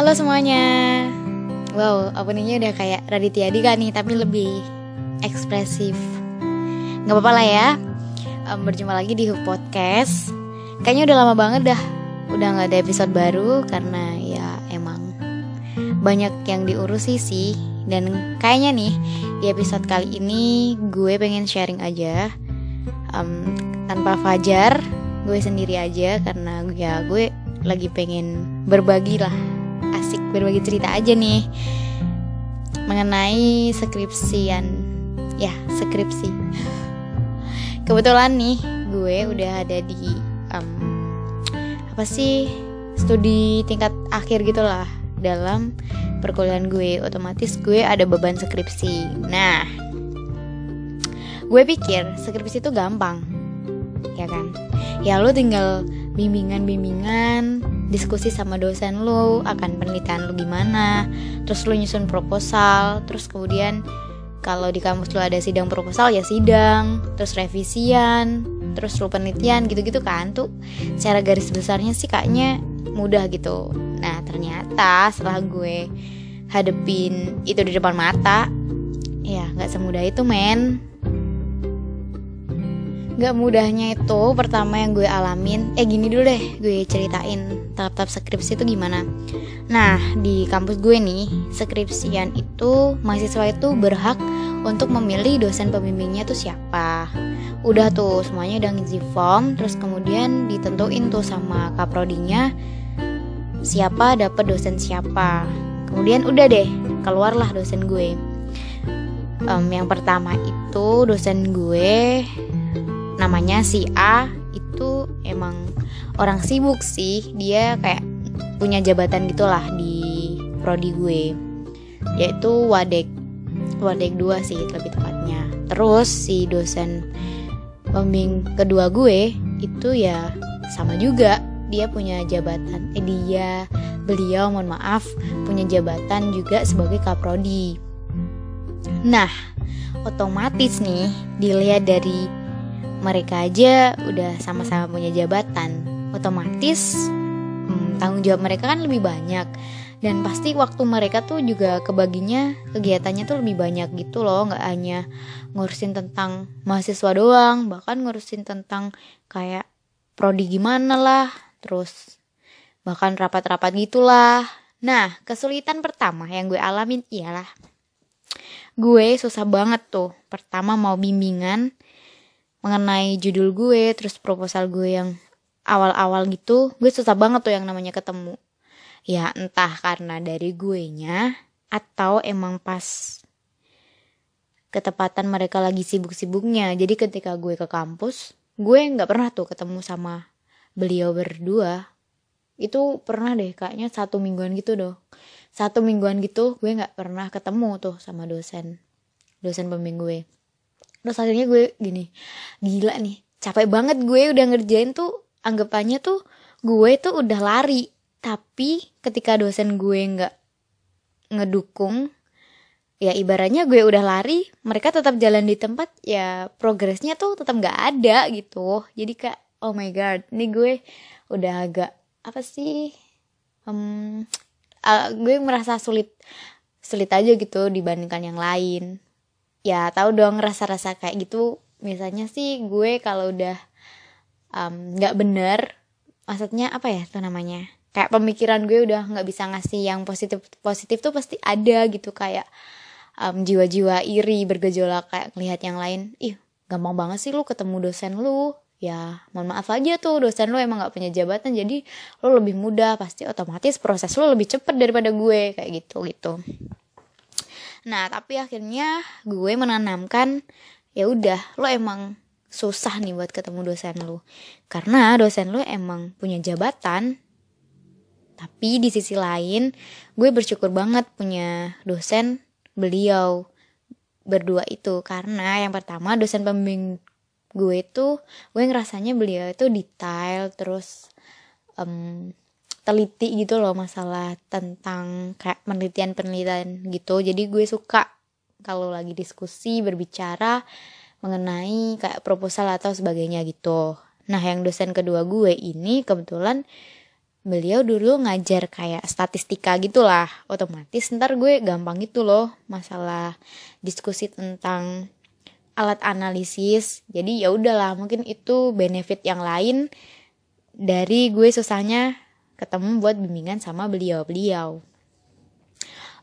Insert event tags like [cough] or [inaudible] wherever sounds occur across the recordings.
Halo semuanya. Wow, openingnya udah kayak Raditya Dika nih Tapi lebih ekspresif. Gak apa-apa lah ya. Um, Berjumpa lagi di Hoop Podcast. Kayaknya udah lama banget dah Udah gak ada episode baru Karena ya emang Banyak yang diurusi sih. Dan kayaknya nih Di episode kali ini Gue pengen sharing aja um, Tanpa Fajar Gue sendiri aja Karena ya gue lagi pengen berbagi lah berbagi cerita aja nih mengenai skripsian. Ya skripsi. [laughs] Kebetulan nih gue udah ada di um, apa sih studi tingkat akhir gitulah dalam perkuliahan gue otomatis gue ada beban skripsi. Nah gue pikir skripsi itu gampang ya kan? Ya lu tinggal bimbingan-bimbingan diskusi sama dosen lu akan penelitian lu gimana terus lu nyusun proposal terus kemudian kalau di kampus lu ada sidang proposal ya sidang terus revisian terus lu penelitian gitu-gitu kan tuh secara garis besarnya sih kayaknya mudah gitu. Nah ternyata setelah gue hadepin itu di depan mata ya nggak semudah itu men Gak mudahnya itu pertama yang gue alamin. Eh gini dulu deh gue ceritain tahap-tahap skripsi itu gimana. Nah di kampus gue nih Skripsian itu mahasiswa itu berhak untuk memilih dosen pembimbingnya tuh siapa. Udah tuh semuanya udah ngisi form Terus kemudian ditentuin tuh sama kaprodinya Siapa dapet dosen siapa. Kemudian udah deh keluarlah dosen gue. Um, Yang pertama itu dosen gue namanya si A itu emang orang sibuk sih. Dia kayak punya jabatan gitulah di prodi gue. Yaitu wadek. Wadek 2 sih lebih tepatnya. Terus si dosen pembimbing kedua gue itu ya sama juga. Dia punya jabatan eh dia beliau mohon maaf punya jabatan juga sebagai kaprodi. Nah otomatis nih dilihat dari mereka aja udah sama-sama punya jabatan. Otomatis hmm, tanggung jawab mereka kan lebih banyak. Dan pasti waktu mereka tuh juga kebaginya kegiatannya tuh lebih banyak gitu loh. Nggak hanya ngurusin tentang mahasiswa doang bahkan ngurusin tentang kayak prodi gimana lah terus bahkan rapat-rapat gitulah. Nah kesulitan pertama yang gue alamin ialah gue susah banget tuh. Pertama mau bimbingan mengenai judul gue terus proposal gue yang awal-awal gitu gue susah banget tuh yang namanya ketemu. Ya entah karena dari gue nya atau emang pas ketepatan mereka lagi sibuk-sibuknya. Jadi ketika gue ke kampus gue nggak pernah tuh ketemu sama beliau berdua. Itu pernah deh kayaknya satu mingguan gitu dong satu mingguan gitu gue nggak pernah ketemu tuh sama dosen dosen pembimbing gue terus akhirnya gue gini gila nih capek banget gue udah ngerjain tuh anggapannya tuh gue tuh udah lari. Tapi ketika dosen gue nggak ngedukung ya ibaratnya gue udah lari mereka tetap jalan di tempat ya progresnya tuh tetap nggak ada gitu. Jadi kayak oh my god ini gue udah agak apa sih um, uh, gue merasa sulit sulit aja gitu dibandingkan yang lain ya tahu dong rasa-rasa kayak gitu. Misalnya sih gue kalau udah nggak um, bener maksudnya apa ya tuh namanya? Kayak pemikiran gue udah nggak bisa ngasih yang positif positif tuh pasti ada gitu kayak um, jiwa-jiwa iri bergejolak kayak ngelihat yang lain. Ih gampang banget sih lu ketemu dosen lu. Ya mohon maaf aja tuh dosen lu emang nggak punya jabatan jadi lu lebih mudah pasti otomatis proses lu lebih cepet daripada gue kayak gitu gitu Nah, tapi akhirnya gue menanamkan ya udah, lo emang susah nih buat ketemu dosen lo. Karena dosen lo emang punya jabatan. Tapi di sisi lain, gue bersyukur banget punya dosen beliau berdua itu karena yang pertama dosen pembimbing gue itu gue ngerasanya beliau itu detail terus um, teliti gitu loh masalah tentang kayak penelitian-penelitian gitu. Jadi gue suka kalau lagi diskusi berbicara mengenai kayak proposal atau sebagainya gitu. Nah yang dosen kedua gue ini kebetulan beliau dulu ngajar kayak statistika gitulah. Otomatis ntar gue gampang gitu loh masalah diskusi tentang alat analisis. Jadi ya udahlah mungkin itu benefit yang lain dari gue susahnya ketemu buat bimbingan sama beliau-beliau.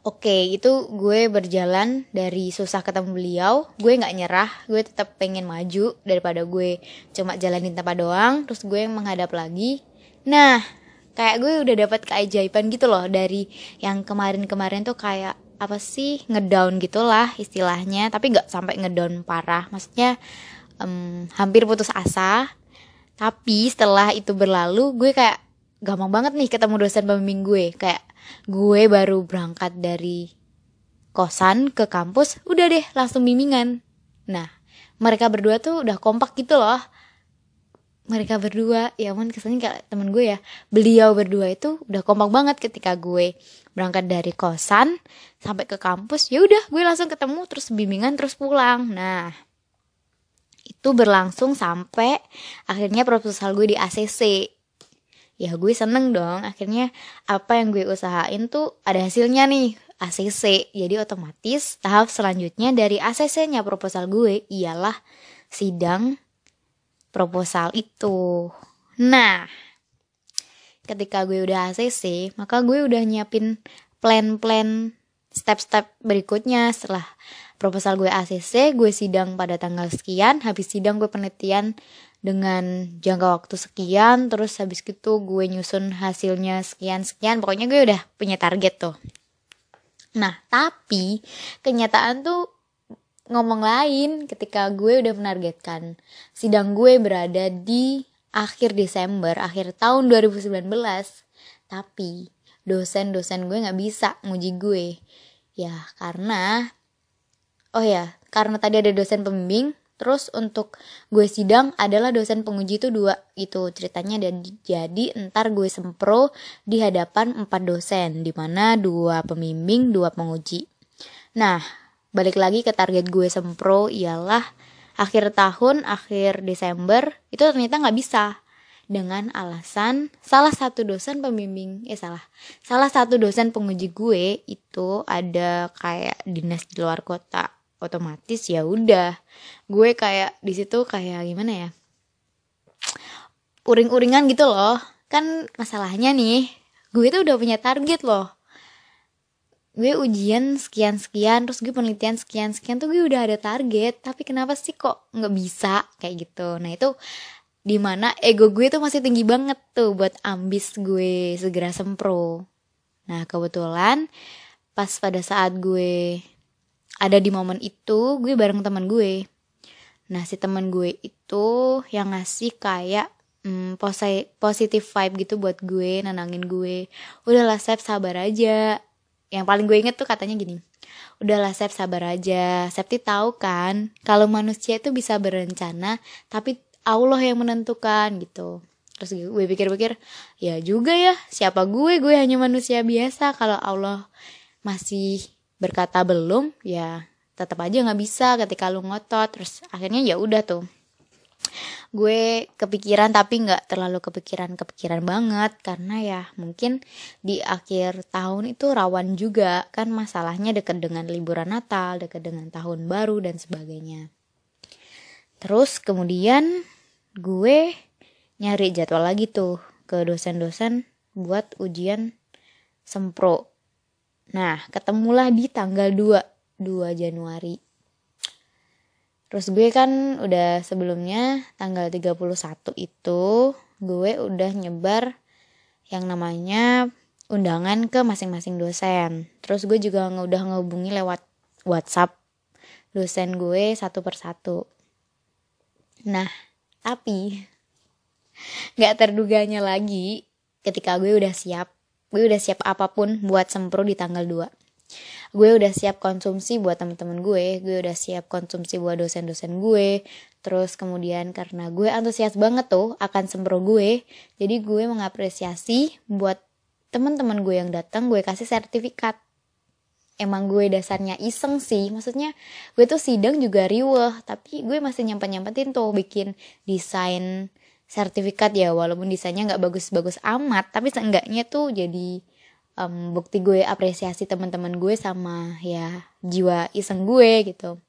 Oke, itu gue berjalan dari susah ketemu beliau, gue nggak nyerah, gue tetap pengen maju daripada gue cuma jalanin tanpa doang, terus gue menghadap lagi. Nah, kayak gue udah dapat keajaiban gitu loh dari yang kemarin-kemarin tuh kayak apa sih ngedown gitulah istilahnya tapi nggak sampai ngedown parah. Maksudnya um, hampir putus asa. Tapi setelah itu berlalu gue kayak gampang banget nih ketemu dosen pembimbing gue. Kayak gue baru berangkat dari kosan ke kampus udah deh langsung bimbingan. Nah mereka berdua tuh udah kompak gitu loh. Mereka berdua ya ampun kesannya kayak temen gue ya. Beliau berdua itu udah kompak banget ketika gue berangkat dari kosan sampai ke kampus. Ya udah gue langsung ketemu terus bimbingan terus pulang. Nah itu berlangsung sampai akhirnya proposal gue di ACC ya gue seneng dong. Akhirnya apa yang gue usahain tuh ada hasilnya nih ACC jadi otomatis tahap selanjutnya dari ACC-nya proposal gue ialah sidang proposal itu. Nah, ketika gue udah ACC, maka gue udah nyiapin plan-plan step-step berikutnya. Setelah proposal gue ACC, gue sidang pada tanggal sekian, habis sidang gue penelitian dengan jangka waktu sekian, terus habis itu gue nyusun hasilnya sekian-sekian, pokoknya gue udah punya target tuh. Nah, tapi kenyataan tuh ngomong lain ketika gue udah menargetkan sidang gue berada di akhir Desember, akhir tahun 2019. Tapi dosen-dosen gue nggak bisa nguji gue. Ya, karena oh ya, karena tadi ada dosen pembimbing, terus untuk gue sidang adalah dosen penguji itu dua itu ceritanya. Dan jadi entar gue sempro di hadapan empat dosen di mana dua pembimbing dua penguji. Nah balik lagi ke target gue sempro ialah akhir tahun akhir Desember itu ternyata nggak bisa. Dengan alasan salah satu dosen pembimbing eh salah. Salah satu dosen penguji gue itu ada kayak dinas di luar kota otomatis ya udah. Gue kayak di situ kayak gimana ya? Uring-uringan gitu loh. Kan masalahnya nih gue tuh udah punya target loh. Gue ujian sekian sekian terus gue penelitian sekian sekian tuh gue udah ada target. Tapi kenapa sih kok nggak bisa? Kayak gitu. Nah itu di mana ego gue tuh masih tinggi banget tuh buat ambis gue segera sempro. Nah kebetulan pas pada saat gue ada di momen itu gue bareng teman gue. Nah si teman gue itu yang ngasih kayak hmm, positif vibe gitu buat gue nenangin gue. Udahlah Sep sabar aja. Yang paling gue inget tuh katanya gini udahlah Sep sabar aja. Septi tahu kan kalau manusia itu bisa berencana tapi Allah yang menentukan gitu. Terus gue pikir-pikir ya juga ya siapa gue? Gue hanya manusia biasa. Kalau Allah masih berkata belum ya tetap aja nggak bisa ketika lu ngotot. Terus akhirnya ya udah tuh. Gue kepikiran tapi nggak terlalu kepikiran kepikiran banget karena ya mungkin di akhir tahun itu rawan juga kan masalahnya dekat dengan liburan Natal dekat dengan tahun baru dan sebagainya. Terus kemudian gue nyari jadwal lagi tuh ke dosen-dosen buat ujian sempro nah ketemulah di tanggal 2 2 Januari Terus gue kan udah sebelumnya tanggal 31 itu gue udah nyebar yang namanya undangan ke masing-masing dosen. Terus gue juga udah ngehubungi lewat WhatsApp dosen gue satu persatu. Nah, tapi nggak terduganya lagi ketika gue udah siap, gue udah siap apa pun buat sempro di tanggal 2 gue udah siap konsumsi buat temen-temen gue gue udah siap konsumsi buat dosen-dosen gue. Terus kemudian karena gue antusias banget tuh akan sempro gue jadi gue mengapresiasi buat teman-teman gue yang datang gue kasih sertifikat. Emang gue dasarnya iseng sih maksudnya gue tuh sidang juga riweh tapi gue masih nyempet nyempetin tuh bikin desain sertifikat ya walaupun desainnya nggak bagus-bagus amat tapi seenggaknya tuh jadi um, bukti gue apresiasi teman-teman gue sama ya jiwa iseng gue gitu.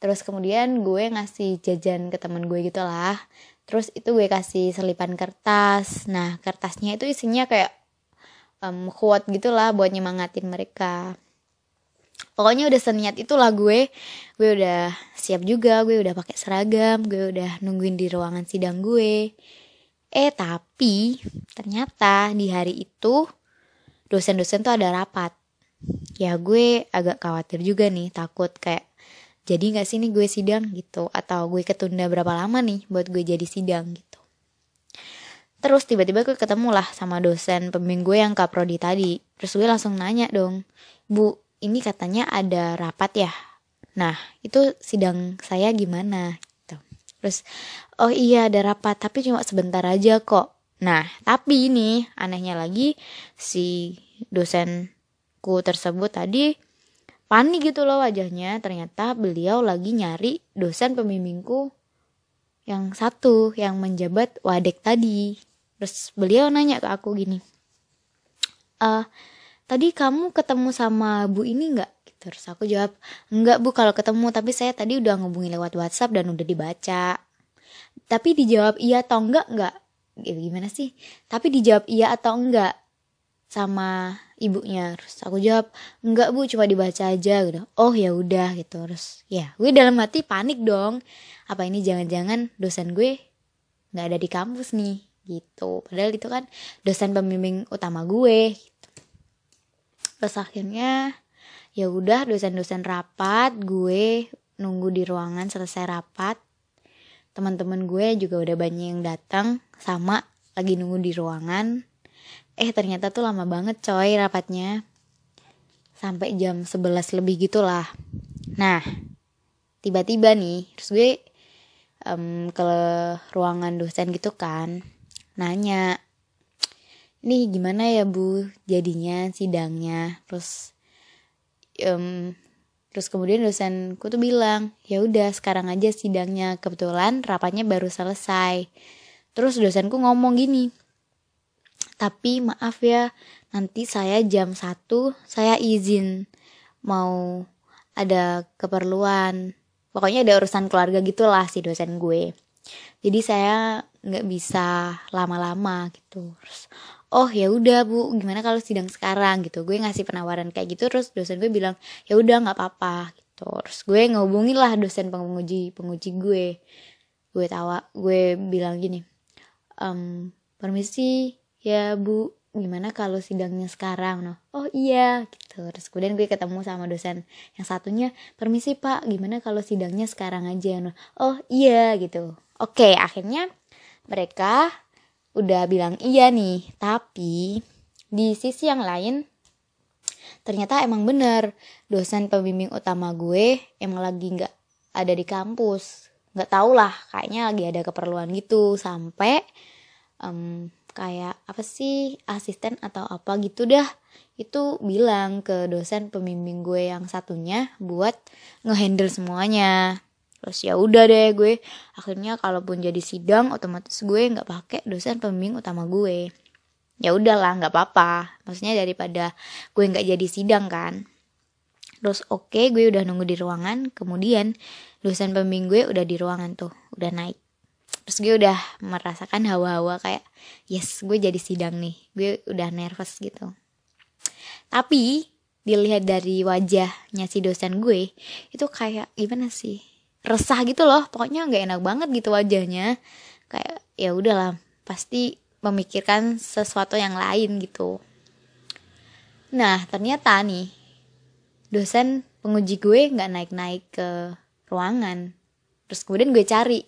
Terus kemudian gue ngasih jajan ke temen gue gitu lah. Terus itu gue kasih selipan kertas. Nah kertasnya itu isinya kayak um, quote gitulah buat nyemangatin mereka pokoknya udah seniat itulah gue. Gue udah siap juga gue udah pakai seragam gue udah nungguin di ruangan sidang gue. Eh tapi ternyata di hari itu dosen-dosen tuh ada rapat. Ya gue agak khawatir juga nih takut kayak jadi nggak sih nih gue sidang? gitu. Atau gue ketunda berapa lama nih buat gue jadi sidang gitu. Terus tiba-tiba gue ketemu lah sama dosen pembimbing gue yang kaprodi tadi. Terus gue langsung nanya dong bu ini katanya ada rapat ya. Nah, itu sidang saya gimana gitu. Terus oh iya ada rapat tapi cuma sebentar aja kok. Nah, tapi ini anehnya lagi si dosenku tersebut tadi panik gitu loh wajahnya. Ternyata beliau lagi nyari dosen pembimbingku yang satu yang menjabat wadek tadi. Terus beliau nanya ke aku gini. Eh, tadi kamu ketemu sama bu ini nggak? Terus aku jawab enggak bu kalau ketemu. Tapi saya tadi udah ngubungi lewat WhatsApp dan udah dibaca. Tapi dijawab iya atau enggak enggak ya, gimana sih? Tapi dijawab iya atau enggak sama ibunya. Terus aku jawab enggak bu cuma dibaca aja. Gitu. Oh ya udah. Gitu. Terus ya gue dalam hati panik dong. Apa ini jangan-jangan dosen gue nggak ada di kampus nih? Gitu. Padahal itu kan dosen pembimbing utama gue terus akhirnya ya udah dosen-dosen rapat gue nunggu di ruangan selesai rapat. Teman-teman gue juga udah banyak yang datang sama lagi nunggu di ruangan. Eh ternyata tuh lama banget coy rapatnya. Sampai jam 11 lebih gitulah. Nah tiba-tiba nih terus gue um, ke ruangan dosen gitu kan nanya nih gimana ya bu jadinya sidangnya? Terus um, terus kemudian dosenku tuh bilang ya udah sekarang aja sidangnya. Kebetulan rapatnya baru selesai. Terus dosenku ngomong gini tapi maaf ya nanti saya jam satu saya izin mau ada keperluan. Pokoknya ada urusan keluarga gitulah si dosen gue. Jadi saya nggak bisa lama-lama gitu. Terus oh ya udah bu gimana kalau sidang sekarang gitu. Gue ngasih penawaran kayak gitu terus dosen gue bilang ya udah nggak apa-apa gitu. Terus gue ngehubungin lah dosen penguji penguji gue. Gue tawa gue bilang gini um, permisi ya bu gimana kalau sidangnya sekarang? No oh iya gitu. Terus kemudian gue ketemu sama dosen yang satunya permisi pak gimana kalau sidangnya sekarang aja? No oh iya gitu. Oke akhirnya mereka udah bilang iya nih tapi di sisi yang lain ternyata emang bener. Dosen pembimbing utama gue emang lagi nggak ada di kampus. Nggak tau lah kayaknya lagi ada keperluan gitu. Sampai um, kayak apa sih asisten atau apa gitu dah. Itu bilang ke dosen pembimbing gue yang satunya buat ngehandle semuanya terus ya udah deh gue. Akhirnya kalaupun jadi sidang otomatis gue nggak pakai dosen pembimbing utama gue. Ya udahlah nggak apa-apa. Maksudnya daripada gue nggak jadi sidang kan. Terus oke okay, gue udah nunggu di ruangan. Kemudian dosen pembimbing gue udah di ruangan tuh udah naik. Terus gue udah merasakan hawa-hawa kayak yes gue jadi sidang nih. Gue udah nervous gitu. Tapi dilihat dari wajahnya si dosen gue itu kayak gimana sih resah gitu loh. Pokoknya nggak enak banget gitu wajahnya. Kayak ya udahlah pasti memikirkan sesuatu yang lain gitu. Nah ternyata nih dosen penguji gue nggak naik-naik ke ruangan. Terus kemudian gue cari.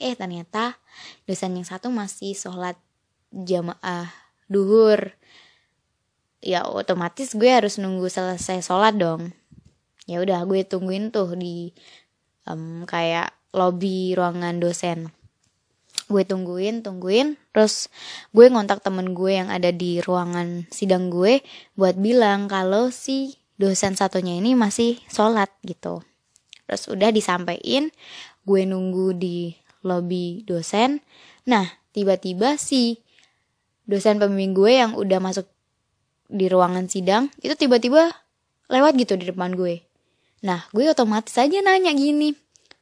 Eh ternyata dosen yang satu masih sholat jamaah duhur. Ya otomatis gue harus nunggu selesai sholat dong. Ya udah gue tungguin tuh di um, kayak lobby ruangan dosen. Gue tungguin tungguin. Terus gue ngontak temen gue yang ada di ruangan sidang gue buat bilang kalau si dosen satunya ini masih sholat gitu. Terus udah disampaikan gue nunggu di lobby dosen. Nah tiba-tiba si dosen pembimbing gue yang udah masuk di ruangan sidang itu tiba-tiba lewat gitu di depan gue nah gue otomatis aja nanya gini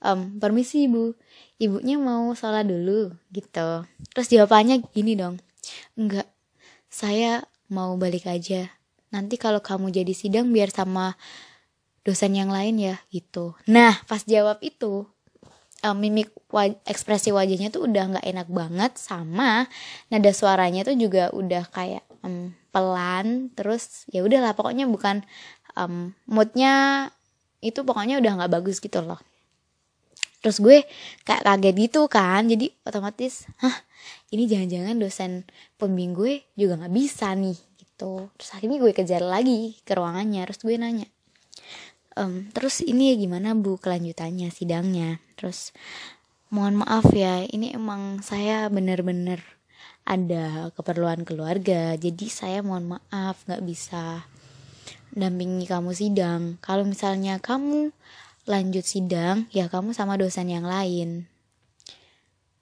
um, permisi ibu ibunya mau sholat dulu gitu. Terus jawabannya gini dong enggak saya mau balik aja. Nanti kalau kamu jadi sidang biar sama dosen yang lain ya gitu. Nah pas jawab itu um, mimik waj ekspresi wajahnya tuh udah nggak enak banget sama nada suaranya tuh juga udah kayak um, pelan terus ya udahlah pokoknya bukan um, moodnya itu pokoknya udah nggak bagus gitu loh. Terus gue kayak kaget gitu kan. Jadi otomatis hah ini jangan-jangan dosen pembimbing gue juga nggak bisa nih gitu. Terus akhirnya gue kejar lagi ke ruangannya. Terus gue nanya um, terus ini gimana bu kelanjutannya sidangnya? Terus mohon maaf ya ini emang saya bener-bener ada keperluan keluarga. Jadi saya mohon maaf nggak bisa dampingi kamu sidang. Kalau misalnya kamu lanjut sidang ya kamu sama dosen yang lain.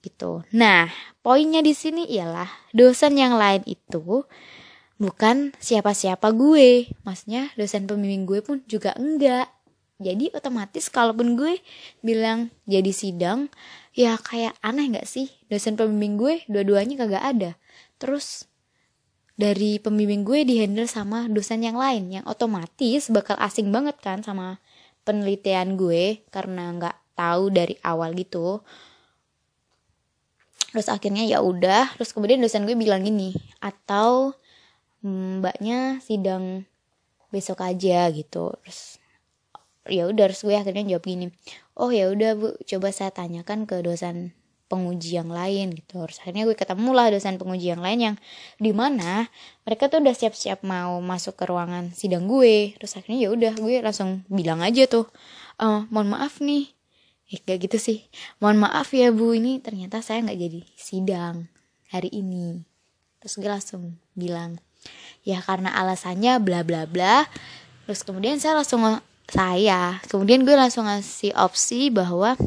Gitu. Nah poinnya di sini ialah dosen yang lain itu bukan siapa-siapa gue. Maksudnya dosen pembimbing gue pun juga enggak. Jadi otomatis kalaupun gue bilang jadi sidang ya kayak aneh nggak sih? Dosen pembimbing gue dua-duanya kagak ada. Terus dari pembimbing gue dihandle sama dosen yang lain yang otomatis bakal asing banget kan sama penelitian gue karena nggak tahu dari awal gitu. Terus akhirnya ya udah terus kemudian dosen gue bilang gini atau mbaknya sidang besok aja gitu. Terus ya udah terus gue akhirnya jawab gini oh ya udah bu coba saya tanyakan ke dosen penguji yang lain gitu. Terus akhirnya gue ketemu lah dosen penguji yang lain yang di mana mereka tuh udah siap-siap mau masuk ke ruangan sidang gue. Terus akhirnya ya udah gue langsung bilang aja tuh e, mohon maaf nih. Eh gak gitu sih. Mohon maaf ya bu ini ternyata saya nggak jadi sidang hari ini. Terus gue langsung bilang ya karena alasannya bla bla bla. Terus kemudian saya langsung saya kemudian gue langsung ngasih opsi bahwa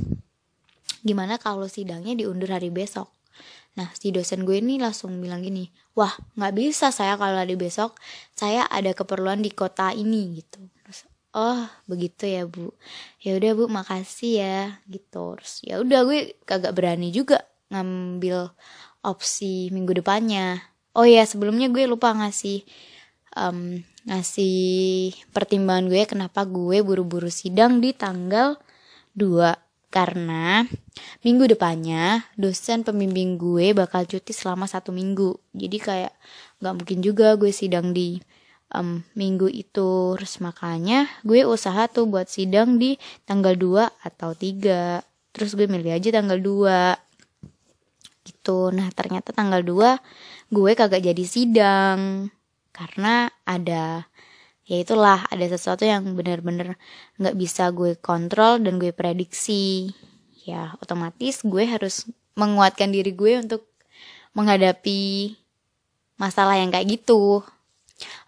gimana kalau sidangnya diundur hari besok? Nah si dosen gue ini langsung bilang gini wah nggak bisa saya kalau hari besok saya ada keperluan di kota ini gitu. Terus oh begitu ya bu. Ya udah bu makasih ya gitu. Terus ya udah gue kagak berani juga ngambil opsi minggu depannya. Oh ya sebelumnya gue lupa ngasih um, ngasih pertimbangan gue kenapa gue buru-buru sidang di tanggal 2 karena minggu depannya dosen pembimbing gue bakal cuti selama satu minggu. Jadi kayak nggak mungkin juga gue sidang di um, minggu itu. Terus makanya gue usaha tuh buat sidang di tanggal 2 atau 3 terus gue milih aja tanggal 2 gitu. Nah ternyata tanggal 2 gue kagak jadi sidang. Karena ada ya itulah ada sesuatu yang bener-bener nggak bisa gue kontrol dan gue prediksi. Ya otomatis gue harus menguatkan diri gue untuk menghadapi masalah yang kayak gitu.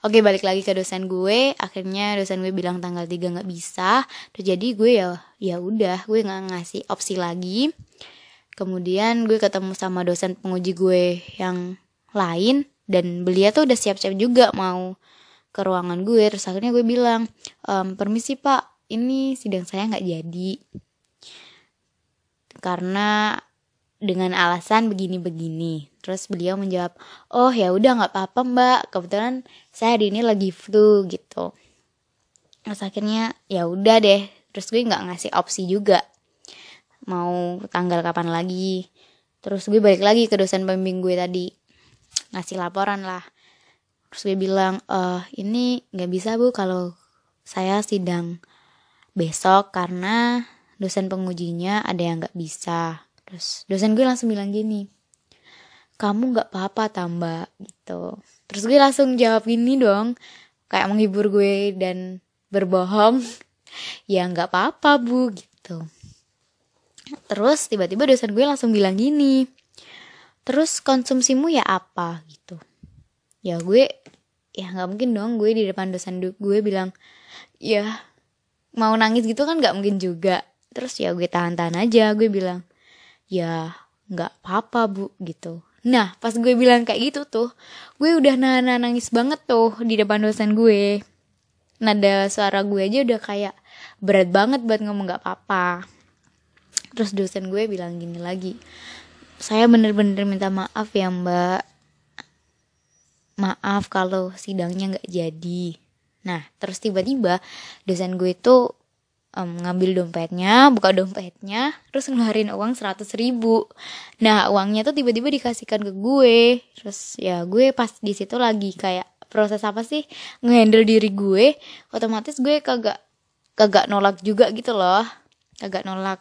Oke balik lagi ke dosen gue. Akhirnya dosen gue bilang tanggal 3 gak bisa. Terus jadi gue ya ya udah gue gak ngasih opsi lagi. Kemudian gue ketemu sama dosen penguji gue yang lain dan beliau tuh udah siap-siap juga mau ke ruangan gue. Terus akhirnya gue bilang ehm, permisi pak. Ini sidang saya nggak jadi. Karena dengan alasan begini-begini. Terus beliau menjawab oh ya udah nggak apa-apa mbak. Kebetulan saya hari ini lagi flu gitu. Terus akhirnya ya udah deh. Terus gue nggak ngasih opsi juga. Mau tanggal kapan lagi? Terus gue balik lagi ke dosen pembimbing gue tadi. Ngasih laporan lah terus gue bilang eh ini nggak bisa bu kalau saya sidang besok karena dosen pengujinya ada yang nggak bisa. Terus dosen gue langsung bilang gini kamu nggak apa-apa tambah gitu. Terus gue langsung jawab gini dong kayak menghibur gue dan berbohong ya nggak apa-apa bu gitu. Terus tiba-tiba dosen gue langsung bilang gini terus konsumsimu ya apa? gitu ya gue ya nggak mungkin dong gue di depan dosen gue bilang ya mau nangis gitu kan nggak mungkin juga. Terus ya gue tahan-tahan aja gue bilang ya nggak apa-apa bu gitu. Nah pas gue bilang kayak gitu tuh gue udah nana nangis banget tuh di depan dosen gue. Nada suara gue aja udah kayak berat banget buat ngomong nggak apa-apa. Terus dosen gue bilang gini lagi saya bener-bener minta maaf ya mbak maaf kalau sidangnya nggak jadi. Nah terus tiba-tiba dosen gue itu um, ngambil dompetnya, buka dompetnya, terus ngeluarin uang seratus ribu. Nah uangnya tuh tiba-tiba dikasihkan ke gue, terus ya gue pas di situ lagi kayak proses apa sih? Ngehandle diri gue, otomatis gue kagak kagak nolak juga gitu loh, kagak nolak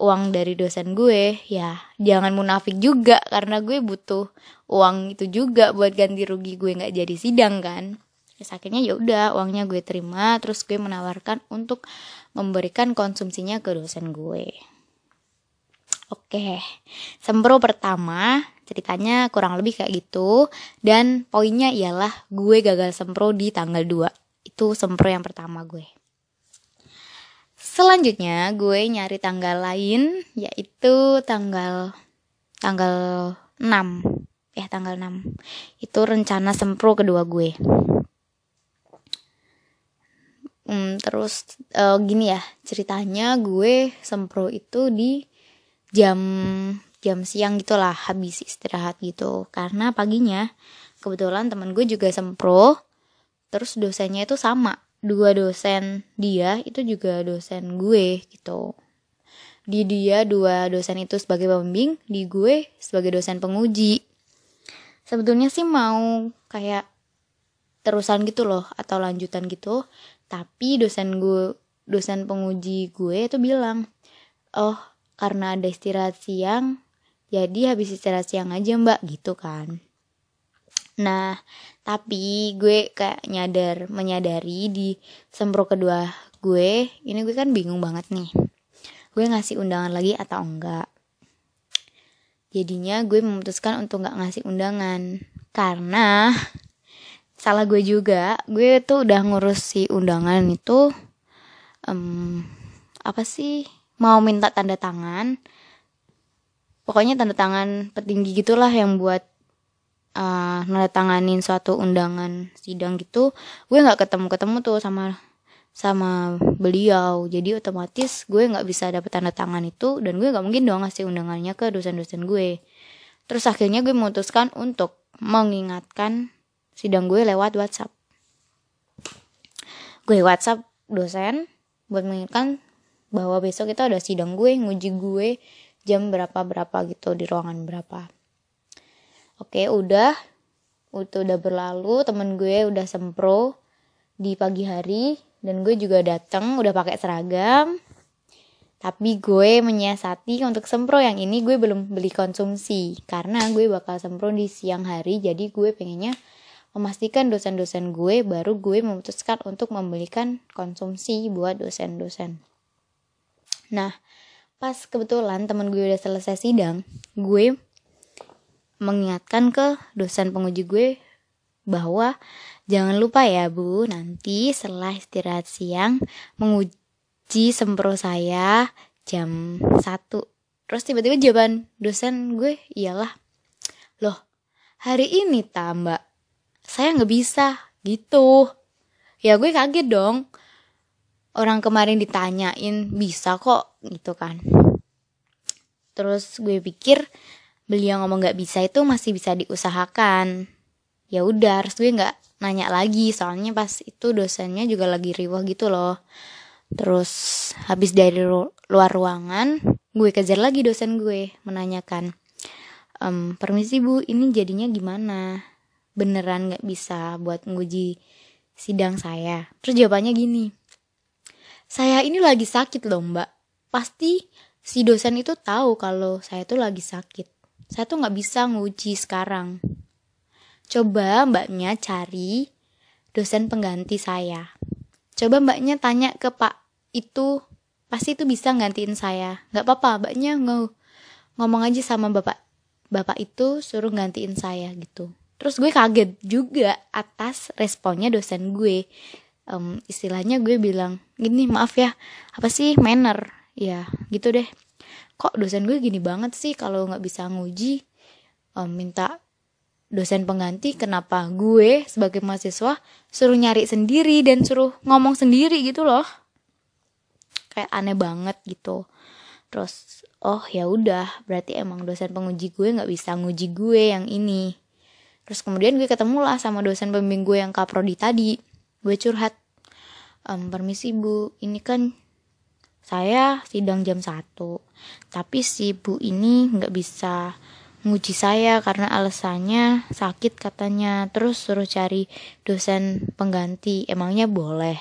uang dari dosen gue, ya jangan munafik juga karena gue butuh uang itu juga buat ganti rugi gue nggak jadi sidang kan terus akhirnya ya udah uangnya gue terima terus gue menawarkan untuk memberikan konsumsinya ke dosen gue Oke, sempro pertama ceritanya kurang lebih kayak gitu dan poinnya ialah gue gagal sempro di tanggal 2. Itu sempro yang pertama gue. Selanjutnya gue nyari tanggal lain yaitu tanggal tanggal 6. Eh tanggal 6. Itu rencana sempro kedua gue hmm, terus uh, gini ya ceritanya gue sempro itu di jam jam siang gitulah habis istirahat gitu karena paginya kebetulan teman gue juga sempro terus dosennya itu sama dua dosen dia itu juga dosen gue gitu. Di dia dua dosen itu sebagai pembimbing di gue sebagai dosen penguji. Sebetulnya sih mau kayak terusan gitu loh atau lanjutan gitu. Tapi dosen gue dosen penguji gue itu bilang oh karena ada istirahat siang jadi habis istirahat siang aja mbak gitu kan nah tapi gue kayak nyadar menyadari di sempro kedua gue ini gue kan bingung banget nih. Gue ngasih undangan lagi atau enggak? Jadinya gue memutuskan untuk nggak ngasih undangan. Karena salah gue juga gue tuh udah ngurus si undangan itu um, apa sih mau minta tanda tangan. Pokoknya tanda tangan petinggi gitulah yang buat uh, suatu undangan sidang gitu gue nggak ketemu ketemu tuh sama sama beliau. Jadi otomatis gue nggak bisa dapet tanda tangan itu dan gue nggak mungkin dong ngasih undangannya ke dosen-dosen gue. Terus akhirnya gue memutuskan untuk mengingatkan sidang gue lewat WhatsApp. Gue WhatsApp dosen buat mengingatkan bahwa besok kita ada sidang gue nguji gue jam berapa berapa gitu di ruangan berapa oke udah. Itu udah berlalu temen gue udah sempro di pagi hari dan gue juga datang udah pakai seragam. Tapi gue menyiasati untuk sempro yang ini gue belum beli konsumsi. Karena gue bakal sempro di siang hari jadi gue pengennya memastikan dosen-dosen gue baru gue memutuskan untuk membelikan konsumsi buat dosen-dosen. Nah, pas kebetulan teman gue udah selesai sidang, gue mengingatkan ke dosen penguji gue bahwa jangan lupa ya bu, nanti setelah istirahat siang menguji sempro saya jam 1. Terus tiba-tiba jawaban dosen gue ialah, loh hari ini tambah saya nggak bisa. Gitu. Ya gue kaget dong. Orang kemarin ditanyain bisa kok? Gitu kan. Terus gue pikir beliau ngomong nggak bisa itu masih bisa diusahakan ya udah harus gue nggak nanya lagi soalnya pas itu dosennya juga lagi riwah gitu loh terus habis dari luar ruangan gue kejar lagi dosen gue menanyakan ehm, permisi bu ini jadinya gimana beneran gak bisa buat nguji sidang saya. Terus jawabannya gini, saya ini lagi sakit loh mbak. Pasti si dosen itu tahu kalau saya tuh lagi sakit. Saya tuh gak bisa nguji sekarang. Coba mbaknya cari dosen pengganti saya. Coba mbaknya tanya ke pak itu pasti itu bisa gantiin saya. Gak apa-apa, mbaknya ng ngomong aja sama bapak bapak itu suruh gantiin saya gitu terus gue kaget juga atas responnya dosen gue um, istilahnya gue bilang gini maaf ya apa sih manner ya gitu deh kok dosen gue gini banget sih kalau nggak bisa nguji? Um, minta dosen pengganti kenapa gue sebagai mahasiswa suruh nyari sendiri dan suruh ngomong sendiri gitu loh. Kayak aneh banget gitu. Terus oh ya udah berarti emang dosen penguji gue nggak bisa nguji gue yang ini. Terus kemudian gue ketemu lah sama dosen pembimbing gue yang kaprodi tadi. Gue curhat um, permisi bu ini kan saya sidang jam 1 tapi si bu ini nggak bisa nguji saya karena alasannya sakit katanya. Terus suruh cari dosen pengganti. Emangnya boleh?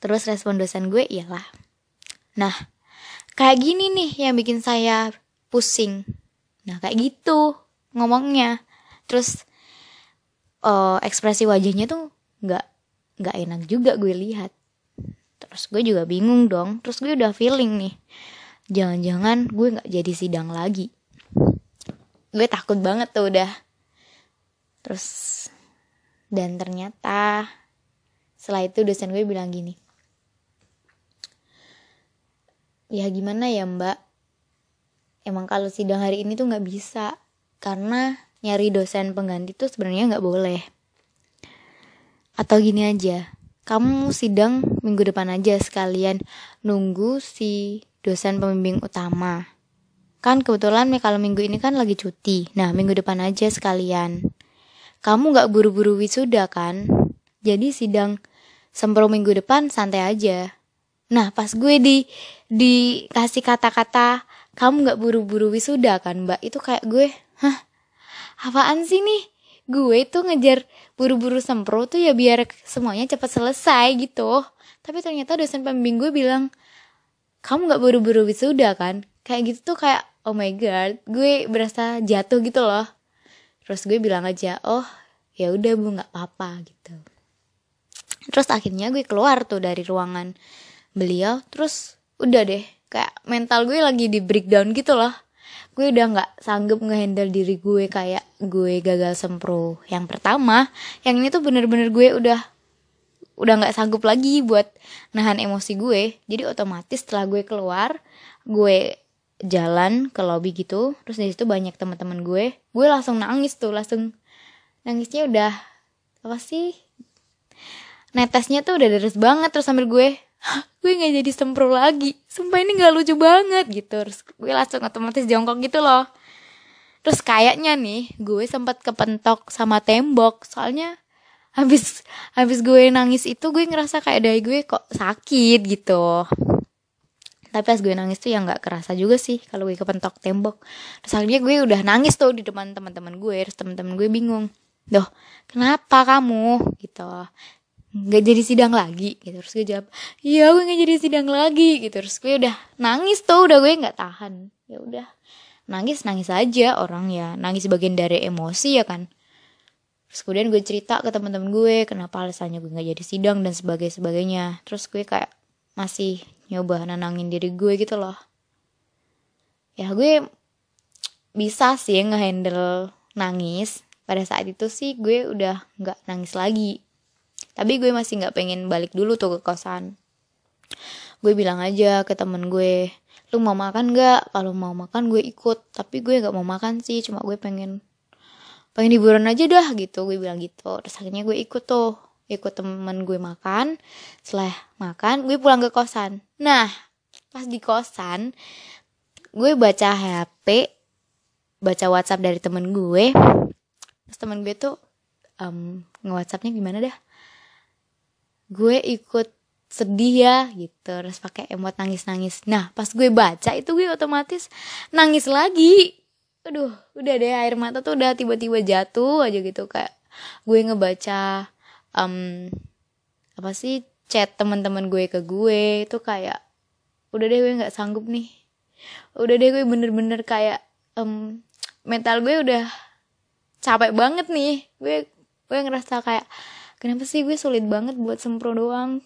Terus respon dosen gue iyalah. Nah kayak gini nih yang bikin saya pusing. Nah kayak gitu ngomongnya. Terus uh, ekspresi wajahnya tuh nggak nggak enak juga gue lihat terus gue juga bingung dong. Terus gue udah feeling nih. Jangan-jangan gue nggak jadi sidang lagi. Gue takut banget tuh udah. Terus dan ternyata setelah itu dosen gue bilang gini. Ya gimana ya mbak? Emang kalau sidang hari ini tuh nggak bisa. Karena nyari dosen pengganti tuh sebenarnya nggak boleh. Atau gini aja kamu sidang minggu depan aja sekalian nunggu si dosen pembimbing utama. Kan kebetulan kalau minggu ini kan lagi cuti. Nah, minggu depan aja sekalian. Kamu gak buru-buru wisuda kan? Jadi sidang sempro minggu depan santai aja. Nah, pas gue di dikasih kata-kata kamu gak buru-buru wisuda kan, Mbak? Itu kayak gue, hah? Apaan sih nih? gue tuh ngejar buru-buru sempro tuh ya biar semuanya cepat selesai gitu. Tapi ternyata dosen pembimbing gue bilang kamu nggak buru-buru wisuda kan? Kayak gitu tuh kayak oh my god gue berasa jatuh gitu loh. Terus gue bilang aja oh ya udah bu nggak apa-apa gitu. Terus akhirnya gue keluar tuh dari ruangan beliau. Terus udah deh kayak mental gue lagi di breakdown gitu loh gue udah nggak sanggup ngehandle diri gue kayak gue gagal sempro yang pertama. Yang ini tuh bener-bener gue udah udah nggak sanggup lagi buat nahan emosi gue. Jadi otomatis setelah gue keluar gue jalan ke lobby gitu. Terus dari situ banyak teman-teman gue. Gue langsung nangis tuh langsung nangisnya udah apa sih? Netesnya tuh udah deres banget terus sambil gue gue nggak jadi sempro lagi. Sumpah ini nggak lucu banget gitu. Terus gue langsung otomatis jongkok gitu loh. Terus kayaknya nih gue sempat kepentok sama tembok. Soalnya habis habis gue nangis itu gue ngerasa kayak dari gue kok sakit gitu. Tapi pas gue nangis tuh ya nggak kerasa juga sih kalau gue kepentok tembok. Terus akhirnya gue udah nangis tuh di depan teman-teman gue. Terus teman-teman gue bingung. Doh kenapa kamu? Gitu nggak jadi sidang lagi gitu. Terus gue jawab iya gue nggak jadi sidang lagi gitu. Terus gue udah nangis tuh udah gue nggak tahan. Ya udah nangis nangis aja orang ya. Nangis bagian dari emosi ya kan. Terus kemudian gue cerita ke teman-teman gue kenapa alasannya gue nggak jadi sidang dan sebagainya sebagainya. Terus gue kayak masih nyoba nenangin diri gue gitu loh. Ya gue bisa sih ngehandle nangis. Pada saat itu sih gue udah nggak nangis lagi tapi gue masih nggak pengen balik dulu tuh ke kosan. Gue bilang aja ke temen gue lu mau makan gak kalau mau makan gue ikut. Tapi gue nggak mau makan sih cuma gue pengen pengen hiburan aja dah gitu. Gue bilang gitu. Terus akhirnya gue ikut tuh ikut temen gue makan. Setelah makan gue pulang ke kosan. Nah pas di kosan gue baca HP baca WhatsApp dari temen gue. Terus temen gue tuh um, nge WhatsAppnya gimana dah gue ikut sedih ya gitu. Terus pakai emot nangis nangis nah pas gue baca itu gue otomatis nangis lagi. Aduh udah deh air mata tuh udah tiba-tiba jatuh aja gitu. Kayak gue ngebaca um, apa sih chat teman-teman gue ke gue. Itu kayak udah deh gue nggak sanggup nih. Udah deh gue bener-bener kayak um, mental gue udah capek banget nih. Gue gue ngerasa kayak kenapa sih gue sulit banget buat sempro doang?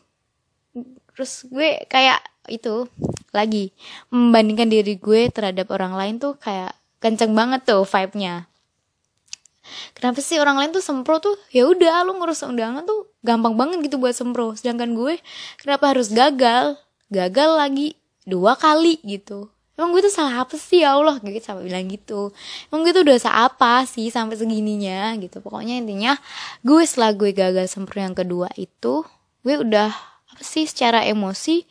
Terus gue kayak itu lagi membandingkan diri gue terhadap orang lain tuh kayak kenceng banget tuh vibe-nya. Kenapa sih orang lain tuh sempro tuh ya udah lu ngurus undangan tuh gampang banget gitu buat sempro. Sedangkan gue kenapa harus gagal? Gagal lagi dua kali gitu emang gue tuh salah apa sih? Ya Allah gitu sampai bilang gitu. Emang gue tuh dosa apa sih sampai segininya gitu. Pokoknya intinya gue setelah gue gagal sempro yang kedua itu gue udah apa sih secara emosi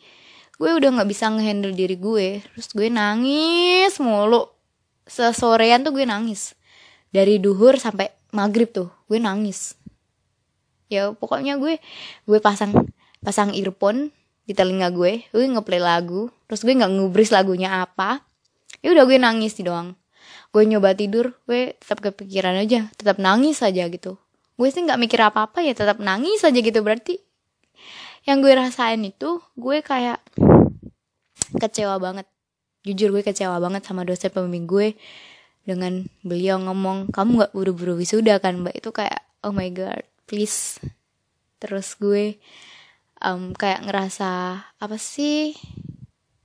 gue udah nggak bisa ngehandle diri gue. Terus gue nangis mulu. Sesorean tuh gue nangis. Dari duhur sampai maghrib tuh gue nangis. Ya pokoknya gue gue pasang pasang earphone di telinga gue gue ngeplay lagu terus gue nggak ngubris lagunya apa ya udah gue nangis sih doang. Gue nyoba tidur gue tetap kepikiran aja tetap nangis aja gitu. Gue sih nggak mikir apa apa ya tetap nangis aja gitu. Berarti yang gue rasain itu gue kayak kecewa banget. Jujur gue kecewa banget sama dosen pembimbing gue dengan beliau ngomong kamu nggak buru-buru wisuda kan mbak? Itu kayak oh my god please. Terus gue um, kayak ngerasa apa sih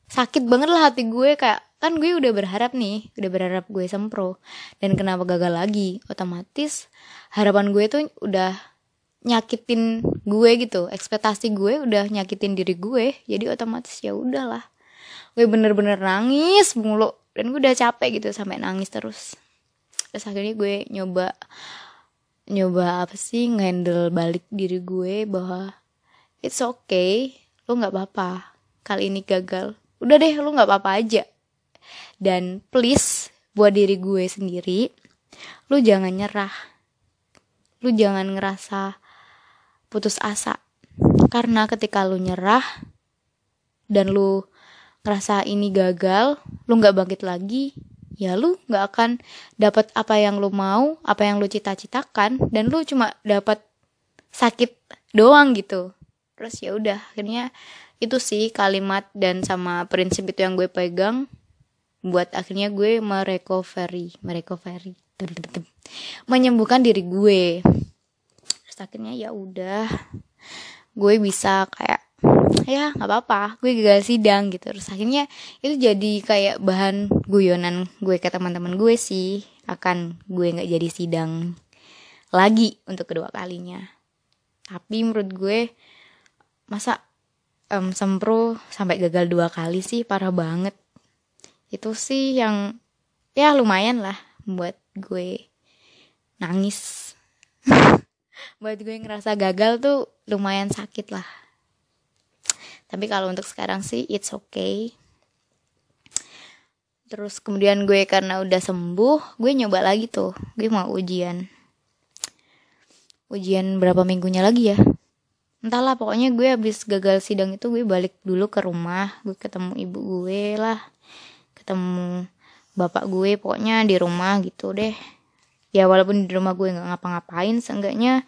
sakit banget lah hati gue. Kayak kan gue udah berharap nih udah berharap gue sempro. Dan kenapa gagal lagi? Otomatis harapan gue tuh udah nyakitin gue gitu. Ekspektasi gue udah nyakitin diri gue. Jadi otomatis ya udahlah. Gue bener-bener nangis mulu. Dan gue udah capek gitu sampai nangis terus. Terus akhirnya gue nyoba nyoba apa sih ngendel balik diri gue bahwa it's okay. Lu nggak apa-apa. Kali ini gagal. Udah deh lu nggak apa-apa aja. Dan please buat diri gue sendiri lu jangan nyerah. Lu jangan ngerasa putus asa. Karena ketika lu nyerah dan lu ngerasa ini gagal lu nggak bangkit lagi ya lu nggak akan dapat apa yang lu mau apa yang lu cita-citakan. Dan lu cuma dapat sakit doang gitu terus ya udah akhirnya itu sih kalimat dan sama prinsip itu yang gue pegang buat akhirnya gue merecovery merecovery menyembuhkan diri gue. Terus akhirnya ya udah gue bisa kayak ya nggak apa-apa gue gagal sidang gitu. Terus akhirnya itu jadi kayak bahan guyonan gue ke teman-teman gue sih. Akan gue nggak jadi sidang lagi untuk kedua kalinya. Tapi menurut gue masa um, sempro sampai gagal dua kali sih parah banget. Itu sih yang ya lumayan lah buat gue nangis. [laughs] Buat gue ngerasa gagal tuh lumayan sakit lah. Tapi kalau untuk sekarang sih it's okay. Terus kemudian gue karena udah sembuh gue nyoba lagi tuh. Gue mau ujian. Ujian berapa minggunya lagi ya entahlah pokoknya gue habis gagal sidang itu gue balik dulu ke rumah. Gue ketemu ibu gue lah. Ketemu bapak gue pokoknya di rumah gitu deh. Ya walaupun di rumah gue nggak ngapa-ngapain seenggaknya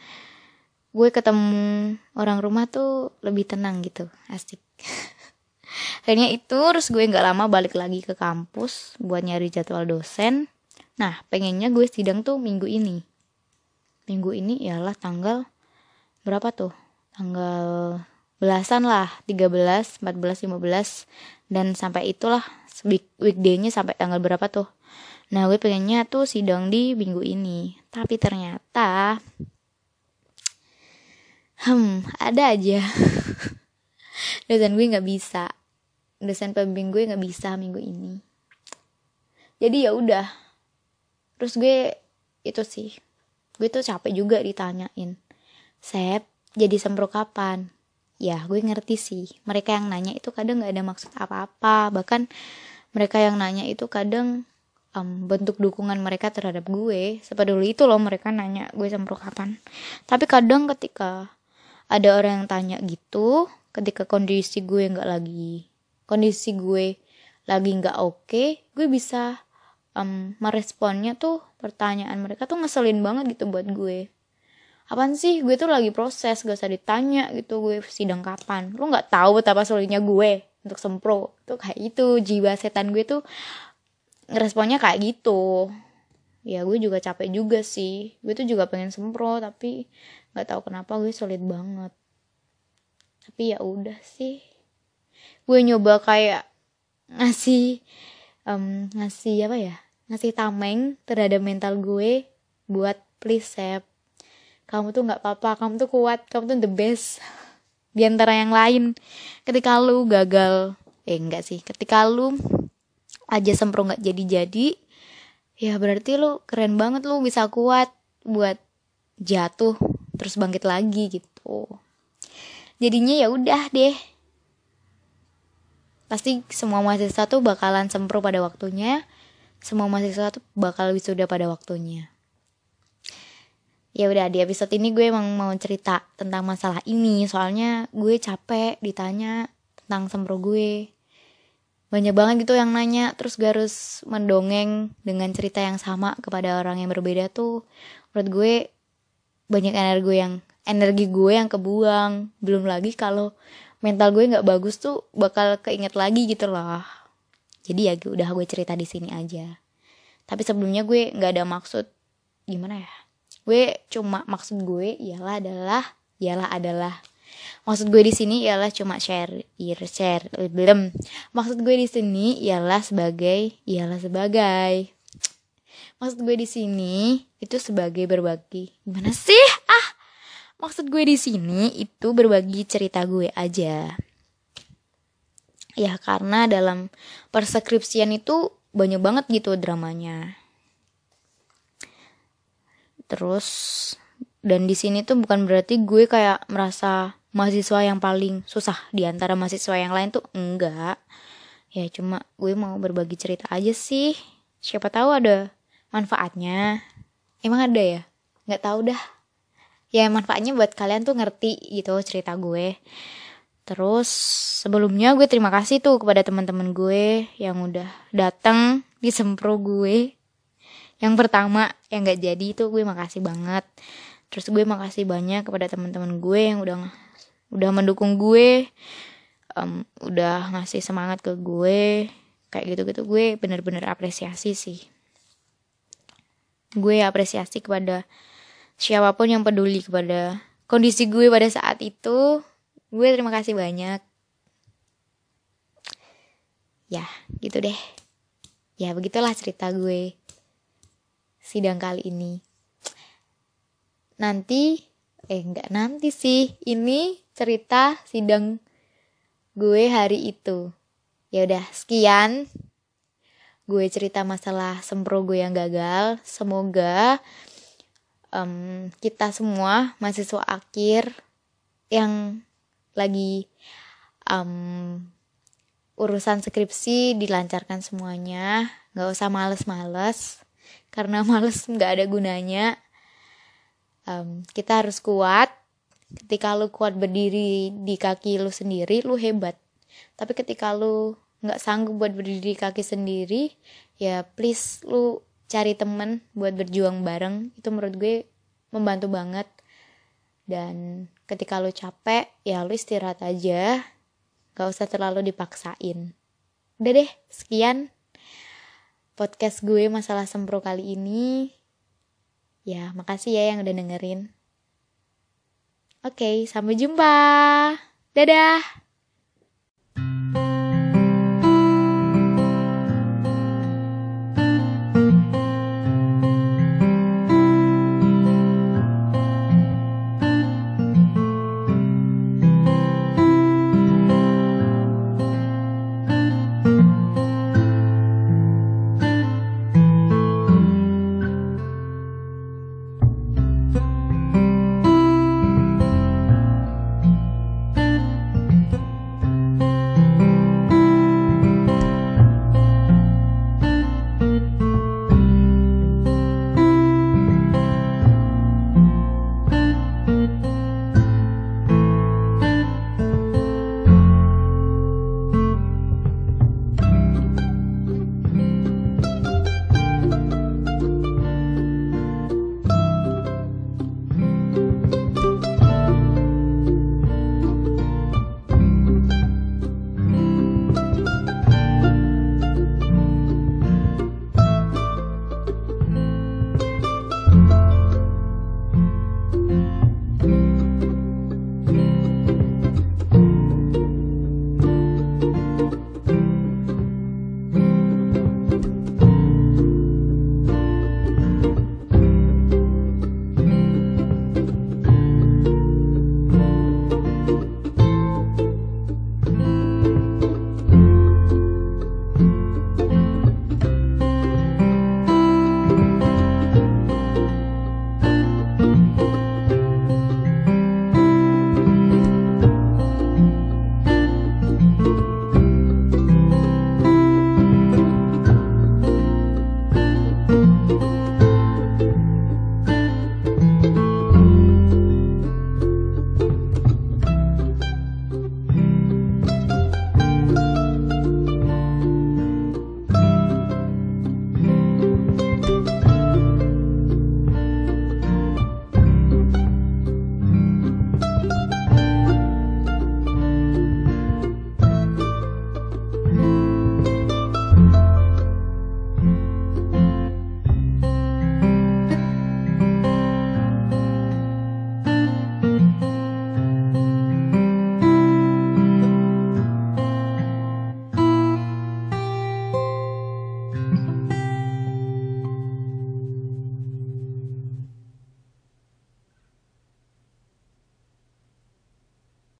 gue ketemu orang rumah tuh lebih tenang gitu. Asik. [laughs] Akhirnya itu terus gue nggak lama balik lagi ke kampus buat nyari jadwal dosen. Nah pengennya gue sidang tuh minggu ini. Minggu ini ialah tanggal berapa tuh tanggal belasan lah 13 14 15 dan sampai itulah weekday-nya sampai tanggal berapa tuh? Nah gue pengennya tuh sidang di minggu ini. Tapi ternyata hmm ada aja. [laughs] Dosen gue nggak bisa. Dosen pembimbing gue nggak bisa minggu ini. Jadi ya udah. Terus gue itu sih. Gue tuh capek juga ditanyain. Sep jadi sempro kapan? Ya gue ngerti sih. Mereka yang nanya itu kadang nggak ada maksud apa-apa. Bahkan mereka yang nanya itu kadang um, bentuk dukungan mereka terhadap gue. Sepeduli itu loh mereka nanya gue sempro kapan. Tapi kadang ketika ada orang yang tanya gitu ketika kondisi gue nggak lagi kondisi gue lagi nggak oke okay, gue bisa um, meresponnya tuh pertanyaan mereka tuh ngeselin banget gitu buat gue apaan sih? Gue tuh lagi proses gak usah ditanya gitu gue sidang kapan. Lu nggak tahu betapa sulitnya gue untuk sempro. Tuh kayak itu jiwa setan gue tuh responnya kayak gitu. Ya gue juga capek juga sih. Gue tuh juga pengen sempro tapi nggak tahu kenapa gue sulit banget. Tapi ya udah sih. Gue nyoba kayak ngasih um, ngasih apa ya? Ngasih tameng terhadap mental gue buat please save kamu tuh nggak apa-apa kamu tuh kuat kamu tuh the best. Di antara yang lain ketika lu gagal eh enggak sih ketika lu aja sempro nggak jadi-jadi ya berarti lu keren banget lu bisa kuat buat jatuh terus bangkit lagi gitu. Jadinya ya udah deh. Pasti semua mahasiswa tuh bakalan sempro pada waktunya semua mahasiswa tuh bakal wisuda pada waktunya ya udah di episode ini gue emang mau cerita tentang masalah ini. Soalnya gue capek ditanya tentang sempro gue. Banyak banget gitu yang nanya terus gue harus mendongeng dengan cerita yang sama kepada orang yang berbeda tuh. Menurut gue banyak energi gue yang energi gue yang kebuang. Belum lagi kalau mental gue nggak bagus tuh bakal keinget lagi gitu loh. Jadi ya udah gue cerita di sini aja. Tapi sebelumnya gue nggak ada maksud gimana ya gue cuma maksud gue ialah adalah ialah adalah. Maksud gue di sini ialah cuma share share belum. Maksud gue di sini ialah sebagai ialah sebagai. Maksud gue di sini itu sebagai berbagi. Gimana sih? Ah! Maksud gue di sini itu berbagi cerita gue aja. Ya karena dalam perskripsian itu banyak banget gitu dramanya terus dan di sini tuh bukan berarti gue kayak merasa mahasiswa yang paling susah di antara mahasiswa yang lain tuh enggak. Ya cuma gue mau berbagi cerita aja sih. Siapa tahu ada manfaatnya. Emang ada ya? Nggak tahu dah. Ya manfaatnya buat kalian tuh ngerti gitu cerita gue. Terus sebelumnya gue terima kasih tuh kepada teman-teman gue yang udah datang di sempro gue yang pertama yang nggak jadi itu gue makasih banget. Terus gue makasih banyak kepada teman-teman gue yang udah udah mendukung gue um, udah ngasih semangat ke gue. Kayak gitu-gitu gue bener-bener apresiasi sih. Gue apresiasi kepada siapa pun yang peduli kepada kondisi gue pada saat itu. Gue terima kasih banyak. Ya gitu deh. Ya begitulah cerita gue sidang kali ini. Nanti eh nggak nanti sih. Ini cerita sidang gue hari itu. Ya udah sekian. Gue cerita masalah sempro gue yang gagal. Semoga um, kita semua mahasiswa akhir yang lagi um, urusan skripsi dilancarkan semuanya. Nggak usah males-males karena [laughs] males nggak ada gunanya. Um, kita harus kuat. Ketika lu kuat berdiri di kaki lu sendiri lu hebat. Tapi ketika lu nggak sanggup buat berdiri di kaki sendiri ya please lu cari temen buat berjuang bareng. Itu menurut gue membantu banget. Dan ketika lu capek ya lu istirahat aja. Gak usah terlalu dipaksain. Udah deh sekian podcast gue masalah sempro kali ini Ya, makasih ya yang udah dengerin. Oke, sampai jumpa. Dadah.